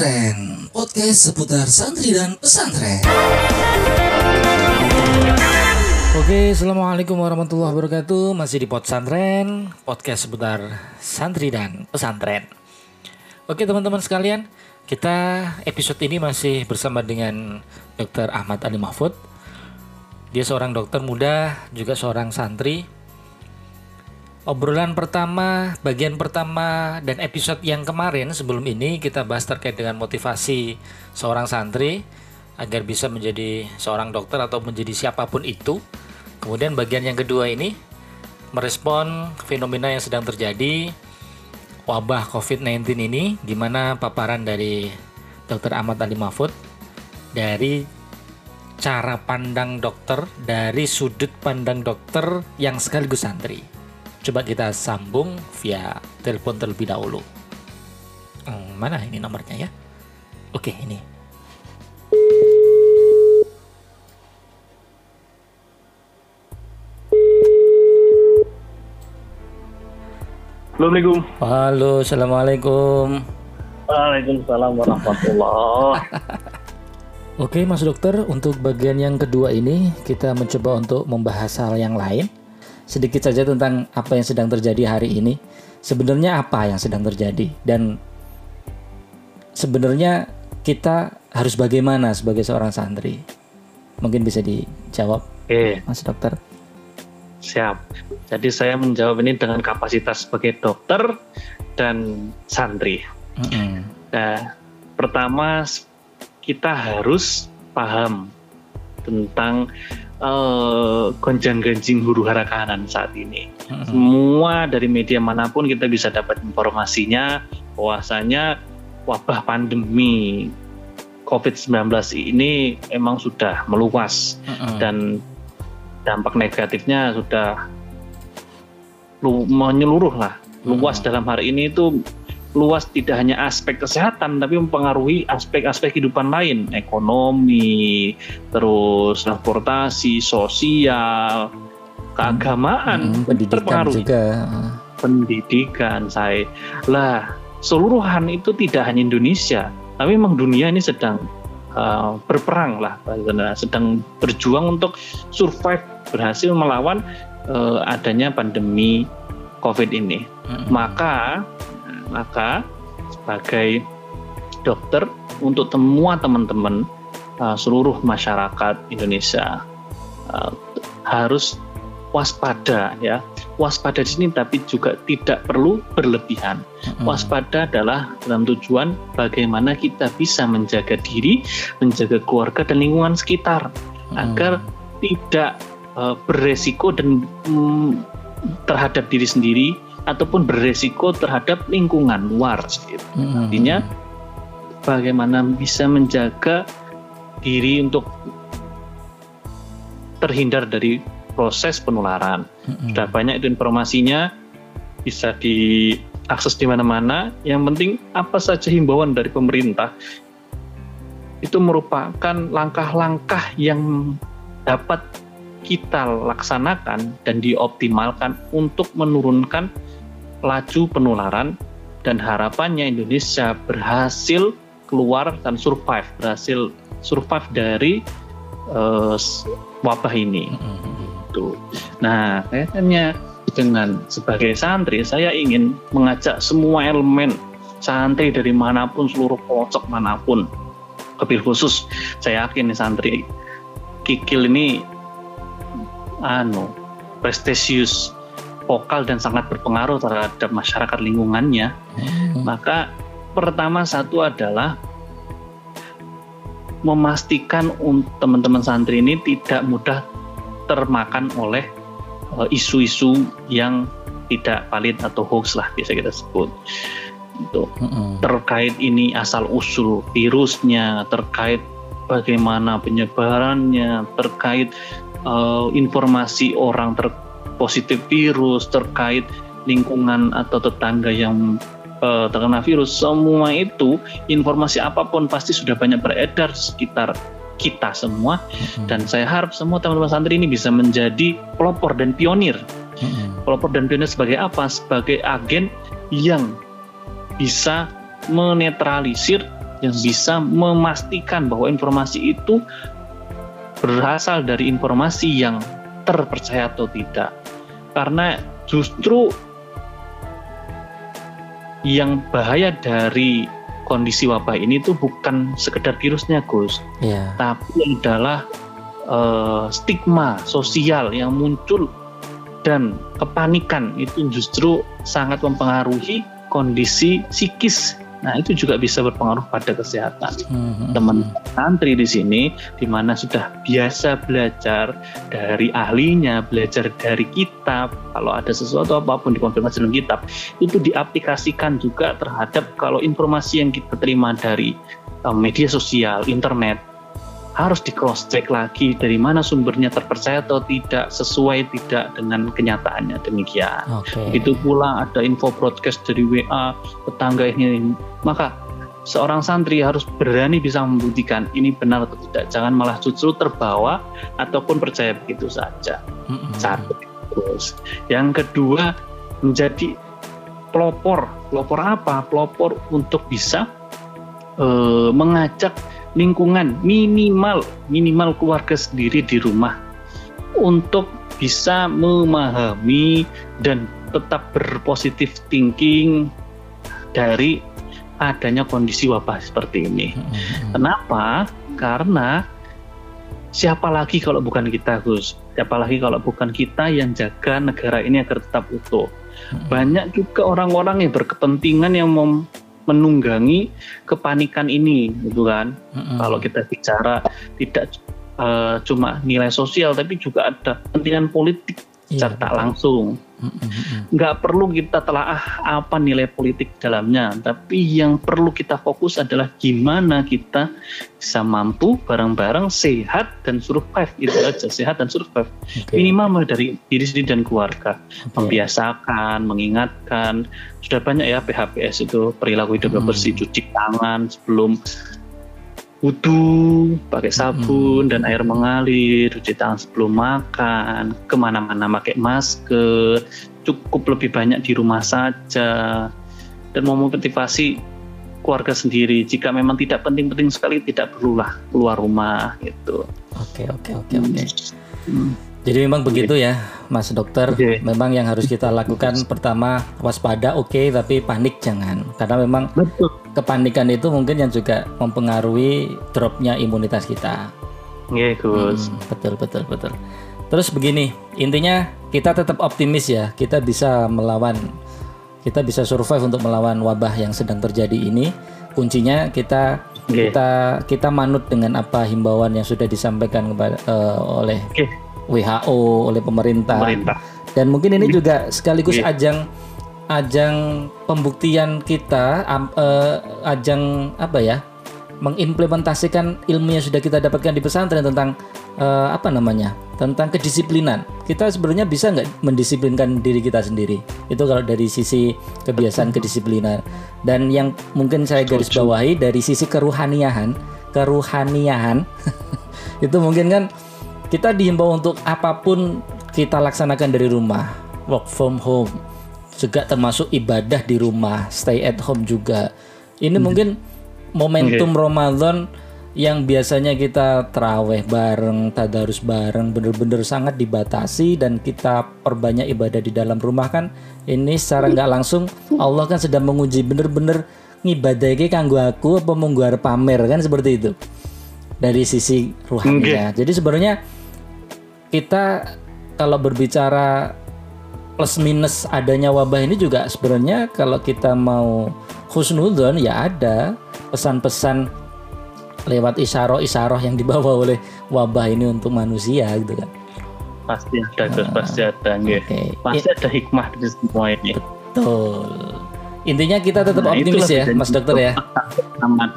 Pesantren, podcast seputar santri dan pesantren. Oke, assalamualaikum warahmatullahi wabarakatuh. Masih di Pesantren, podcast seputar santri dan pesantren. Oke, teman-teman sekalian, kita episode ini masih bersama dengan Dr. Ahmad Ali Mahfud. Dia seorang dokter muda, juga seorang santri Obrolan pertama, bagian pertama dan episode yang kemarin sebelum ini kita bahas terkait dengan motivasi seorang santri agar bisa menjadi seorang dokter atau menjadi siapa pun itu. Kemudian bagian yang kedua ini merespon fenomena yang sedang terjadi wabah COVID-19 ini gimana paparan dari Dr. Ahmad Ali Mahfud dari cara pandang dokter dari sudut pandang dokter yang sekaligus santri. Coba kita sambung via telepon terlebih dahulu. Hmm, mana ini nomornya ya? Oke, ini. Assalamualaikum. Halo, assalamualaikum. Waalaikumsalam warahmatullah. Oke, Mas Dokter, untuk bagian yang kedua ini kita mencoba untuk membahas hal yang lain sedikit saja tentang apa yang sedang terjadi hari ini. Sebenarnya apa yang sedang terjadi dan sebenarnya kita harus bagaimana sebagai seorang santri? Mungkin bisa dijawab, Oke. Mas Dokter. Siap. Jadi saya menjawab ini dengan kapasitas sebagai dokter dan santri. Mm -hmm. Nah, pertama kita harus paham tentang uh, gonjang-ganjing huru hara kanan saat ini. Hmm. Semua dari media mana pun kita bisa dapat informasinya bahwasanya wabah pandemi COVID-19 ini emang sudah meluas hmm. dan dampak negatifnya sudah lu, menyeluruh lah. Luas hmm. dalam hari ini itu luas tidak hanya aspek kesehatan tapi mempengaruhi aspek-aspek kehidupan lain. Ekonomi terus transportasi sosial keagamaan hmm, pendidikan terpengaruh juga. Pendidikan saya lah seluruhan itu tidak hanya Indonesia tapi memang dunia ini sedang uh, berperang lah sedang berjuang untuk survive berhasil melawan uh, adanya pandemi COVID ini. Hmm. maka maka sebagai dokter untuk semua teman-teman uh, seluruh masyarakat Indonesia uh, harus waspada ya. Waspada di sini tapi juga tidak perlu berlebihan. Waspada adalah dalam tujuan bagaimana kita bisa menjaga diri menjaga keluarga dan lingkungan sekitar agar tidak uh, beresiko dan um, terhadap diri sendiri ataupun beresiko terhadap lingkungan luar. Gitu. Hmm. Artinya bagaimana bisa menjaga diri untuk terhindar dari proses penularan. Hmm. Sudah banyak itu informasinya bisa diakses di mana-mana. Yang penting apa saja himbauan dari pemerintah itu merupakan langkah-langkah yang dapat kita laksanakan dan dioptimalkan untuk menurunkan laju penularan dan harapannya Indonesia berhasil keluar dan survive, berhasil survive dari uh, wabah ini. Tuh. Nah, kayaknya dengan sebagai santri saya ingin mengajak semua elemen santri dari mana pun seluruh pelosok mana pun lebih khusus saya yakin nih santri kikil ini anu prestisius vokal dan sangat berpengaruh terhadap masyarakat lingkungannya, hmm. maka pertama satu adalah memastikan teman-teman santri ini tidak mudah termakan oleh eh, isu-isu yang tidak valid atau hoax lah bisa kita sebut itu hmm terkait ini asal usul virusnya terkait bagaimana penyebarannya terkait uh, informasi orang ter positif virus terkait lingkungan atau tetangga yang uh, terkena virus semua itu informasi apa pun pasti sudah banyak beredar sekitar kita semua hmm. dan saya harap semua teman-teman santri ini bisa menjadi pelopor dan pionir hmm. pelopor dan pionir sebagai apa sebagai agen yang bisa menetralisir yang bisa memastikan bahwa informasi itu berasal dari informasi yang terpercaya atau tidak. Karena justru yang bahaya dari kondisi wabah ini tuh bukan sekedar virusnya Gus, yeah. tapi adalah uh, stigma sosial yang muncul dan kepanikan itu justru sangat mempengaruhi kondisi psikis Nah, itu juga bisa berpengaruh pada kesehatan. Hmm. Teman santri di sini di mana sudah biasa belajar dari ahlinya, belajar dari kitab. Kalau ada sesuatu apa pun dikonfirmasi dalam kitab, itu diaplikasikan juga terhadap kalau informasi yang kita terima dari um, media sosial, internet harus di cross check lagi dari mana sumbernya terpercaya atau tidak sesuai tidak dengan kenyataannya demikian. Okay. Itu pula ada info broadcast dari WA tetangga ini maka seorang santri harus berani bisa membuktikan ini benar atau tidak. Jangan malah justru terbawa ataupun percaya begitu saja. Mm-hmm. Satu. Terus yang kedua menjadi pelopor. Pelopor apa? Pelopor untuk bisa uh, mengajak lingkungan minimal minimal keluarga sendiri di rumah untuk bisa memahami dan tetap berpositif thinking dari adanya kondisi wabah seperti ini. Hmm. Kenapa? Karena siapa lagi kalau bukan kita, Gus? Siapa lagi kalau bukan kita yang jaga negara ini agar tetap utuh? Hmm. Banyak juga orang-orang yang berkepentingan yang mem menunggangi kepanikan ini gitu kan mm-hmm. kalau kita bicara tidak uh, cuma nilai sosial tapi juga ada kepentingan politik yeah. secara tak langsung nggak perlu kita telah ah, apa nilai politik dalamnya tapi yang perlu kita fokus adalah gimana kita bisa mampu bareng-bareng sehat dan survive itu aja sehat dan survive okay. minimal dari diri sendiri dan keluarga okay. membiasakan mengingatkan sudah banyak ya PHPS itu perilaku hidup hmm. bersih cuci tangan sebelum wudhu, pakai sabun hmm. dan air mengalir, cuci tangan sebelum makan, ke mana-mana pakai masker, cukup lebih banyak di rumah saja, dan memotivasi keluarga sendiri. Jika memang tidak penting-penting sekali, tidak perlulah keluar rumah gitu. Oke oke oke oke. Hmm. Jadi memang begitu ya, Mas Dokter. Okay. Memang yang harus kita lakukan pertama waspada, oke, okay, tapi panik jangan, karena memang Betul. kepanikan itu mungkin yang juga mempengaruhi dropnya imunitas kita. Iya, yeah, Gus. Hmm, betul, betul, betul. Terus begini, intinya kita tetap optimis ya, kita bisa melawan, kita bisa survive untuk melawan wabah yang sedang terjadi ini. Kuncinya kita okay. kita kita manut dengan apa himbauan yang sudah disampaikan kepada uh, oleh okay WHO oleh pemerintah. pemerintah. Dan mungkin ini juga sekaligus yeah. ajang ajang pembuktian kita uh, ajang apa ya? mengimplementasikan ilmu yang sudah kita dapatkan di pesantren tentang uh, apa namanya? tentang kedisiplinan. Kita sebenarnya bisa nggak mendisiplinkan diri kita sendiri? Itu kalau dari sisi kebiasaan kedisiplinan. Dan yang mungkin saya garis bawahi dari sisi keruhaniahan, keruhaniahan itu mungkin kan kita dihimbau untuk apa pun kita laksanakan dari rumah, work from home, juga termasuk ibadah di rumah, stay at home juga. Ini hmm. mungkin momentum okay. Ramadan yang biasanya kita teraweh bareng, tadarus bareng, bener-bener sangat dibatasi dan kita perbanyak ibadah di dalam rumah kan. Ini secara nggak langsung Allah kan sedang menguji bener-bener ngibadahnya kanggo aku apa munggu pamer kan seperti itu dari sisi ruhaninya. Okay. Jadi sebenarnya kita kalau berbicara plus minus adanya wabah ini juga sebenarnya kalau kita mau khusnudon ya ada pesan-pesan lewat isyarah-isyarah yang dibawa oleh wabah ini untuk manusia gitu kan. Pasti ada uh, pasti ada okay. pasti ada hikmah di semua ini. Betul. Intinya kita tetap nah, optimis ya mas dokter ya. Sama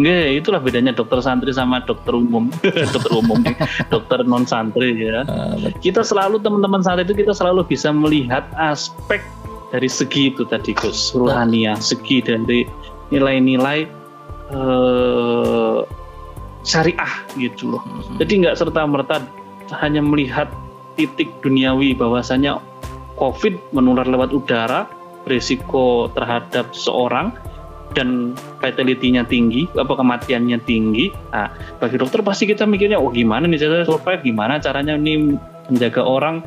Nggak, itulah bedanya dokter santri sama dokter umum, dokter umum, dokter non santri ya. Uh, kita selalu teman-teman santri itu kita selalu bisa melihat aspek dari segi itu tadi Gus, ruhania, segi dari nilai-nilai uh, syariah gitu loh. Hmm. Jadi nggak serta merta hanya melihat titik duniawi bahwasanya COVID menular lewat udara, berisiko terhadap seorang dan fatality-nya tinggi, apa kematiannya tinggi. Nah, bagi dokter pasti kita mikirnya, oh gimana nih cara survive, gimana caranya nih menjaga orang.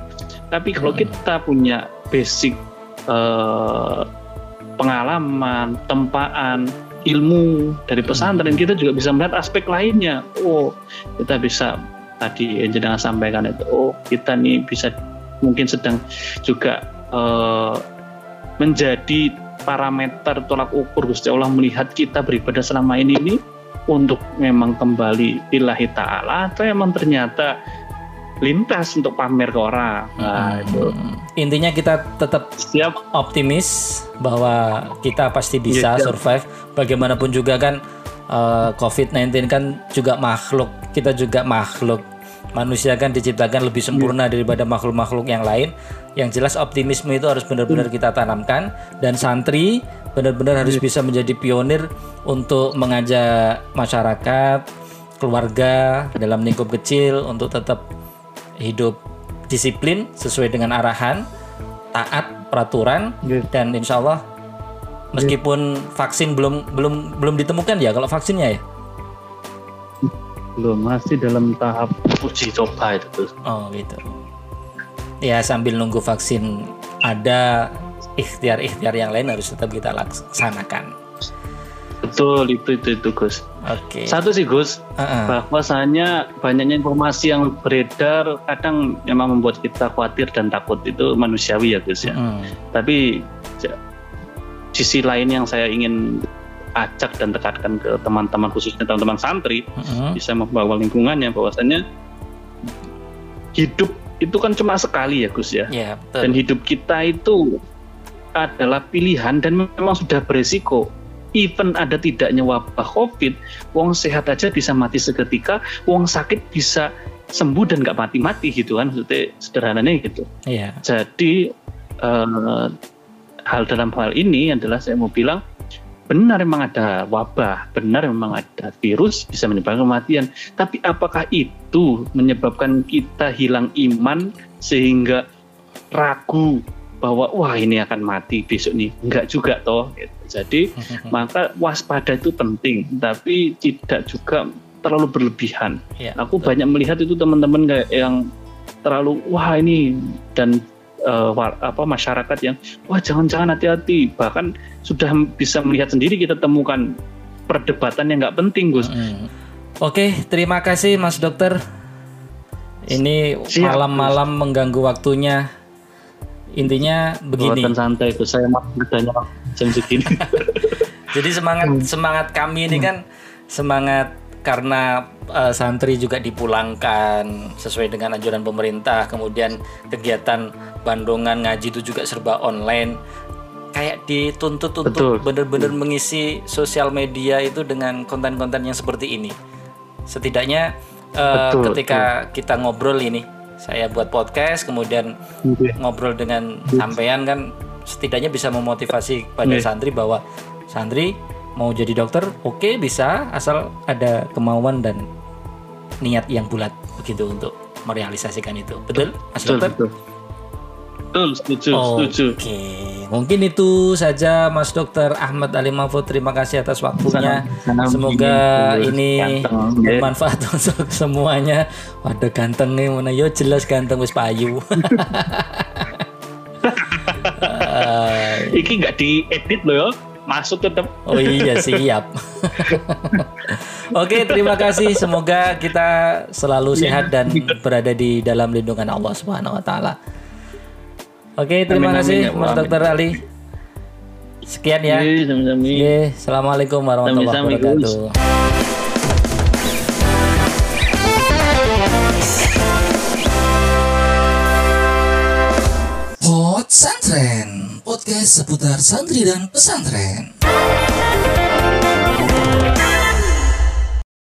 Tapi kalau hmm. kita punya basic uh, pengalaman, tempaan, ilmu dari pesantren, kita juga bisa melihat aspek lainnya. Oh, kita bisa tadi yang jenengan sampaikan itu, oh kita nih bisa mungkin sedang juga uh, menjadi parameter tolak ukur Gusti Allah melihat kita beribadah selama ini ini untuk memang kembali ilahi ta'ala atau memang ternyata lintas untuk pamer ke orang. Nah, hmm. itu. Intinya kita tetap siap optimis bahwa kita pasti bisa ya, survive. Bagaimanapun juga kan uh, COVID-19 kan juga makhluk, kita juga makhluk. Manusia kan diciptakan lebih sempurna ya. daripada makhluk-makhluk yang lain yang jelas optimisme itu harus benar-benar kita tanamkan. Dan santri benar-benar harus bisa menjadi pionir untuk mengajak masyarakat, keluarga dalam lingkup kecil untuk tetap hidup disiplin sesuai dengan arahan, taat peraturan. Dan insya Allah meskipun vaksin belum belum belum ditemukan ya kalau vaksinnya ya? Belum masih dalam tahap uji coba itu. Oh gitu ya sambil nunggu vaksin ada ikhtiar-ikhtiar yang lain harus tetap kita laksanakan. Betul itu itu itu Gus. Oke. Okay. Satu sih Gus, uh-uh. bahwasanya banyaknya informasi yang beredar kadang memang membuat kita khawatir dan takut itu manusiawi ya Gus ya. Uh. Tapi sisi lain yang saya ingin acak dan tekankan ke teman-teman khususnya teman-teman santri uh-huh. bisa membawa lingkungannya bahwasanya hidup itu kan cuma sekali ya Gus ya. ya betul. Dan hidup kita itu adalah pilihan dan memang sudah beresiko. Even ada tidaknya wabah COVID, wong sehat aja bisa mati seketika, wong sakit bisa sembuh dan nggak mati-mati gitu kan, maksudnya sederhananya gitu. Iya. Jadi uh, hal dalam hal ini adalah saya mau bilang benar memang ada wabah, benar memang ada virus bisa menyebabkan kematian. Tapi apakah itu menyebabkan kita hilang iman sehingga ragu bahwa wah ini akan mati besok nih? Enggak juga toh. Jadi maka waspada itu penting, tapi tidak juga terlalu berlebihan. Ya, Aku betul. banyak melihat itu teman-teman kayak yang terlalu wah ini dan uh, apa masyarakat yang wah jangan-jangan hati-hati bahkan sudah bisa melihat sendiri kita temukan perdebatan yang nggak penting Gus. Hmm. Oke terima kasih Mas Dokter. Ini malam-malam mengganggu waktunya. Intinya begini. Buatan santai itu saya kerjanya jam segini. Jadi semangat semangat kami ini kan semangat karena uh, santri juga dipulangkan sesuai dengan anjuran pemerintah kemudian kegiatan bandungan ngaji itu juga serba online. Kayak dituntut untuk benar-benar mengisi sosial media itu dengan konten-konten yang seperti ini. Setidaknya uh, betul, ketika betul. kita ngobrol ini saya buat podcast kemudian ngobrol dengan sampean kan setidaknya bisa memotivasi pada santri bahwa santri mau jadi dokter oke okay, bisa asal ada kemauan dan niat yang bulat. Begitu untuk merealisasikan itu. Betul mas betul, dokter? betul. Betul, setuju, Oke, okay. mungkin itu saja Mas Dokter Ahmad Ali Mahfud. Terima kasih atas waktunya. Sana, sana Semoga ini ganteng, bermanfaat ya. untuk semuanya. Waduh ganteng nih, mana yo jelas ganteng wis payu. Iki nggak diedit loh masuk tetap. Oh iya siap. Oke terima kasih. Semoga kita selalu iya. sehat dan berada di dalam lindungan Allah Subhanahu Wa Taala. Oke terima amin, kasih amin, Mas Dokter Ali. Sekian ya. Oke, Assalamualaikum warahmatullahi wabarakatuh. Pot Santren podcast seputar santri dan pesantren.